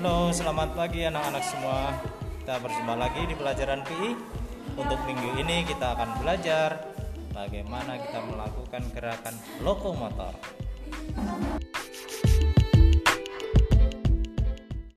Halo, selamat pagi anak-anak semua. Kita berjumpa lagi di pelajaran PI. Untuk minggu ini kita akan belajar bagaimana kita melakukan gerakan lokomotor.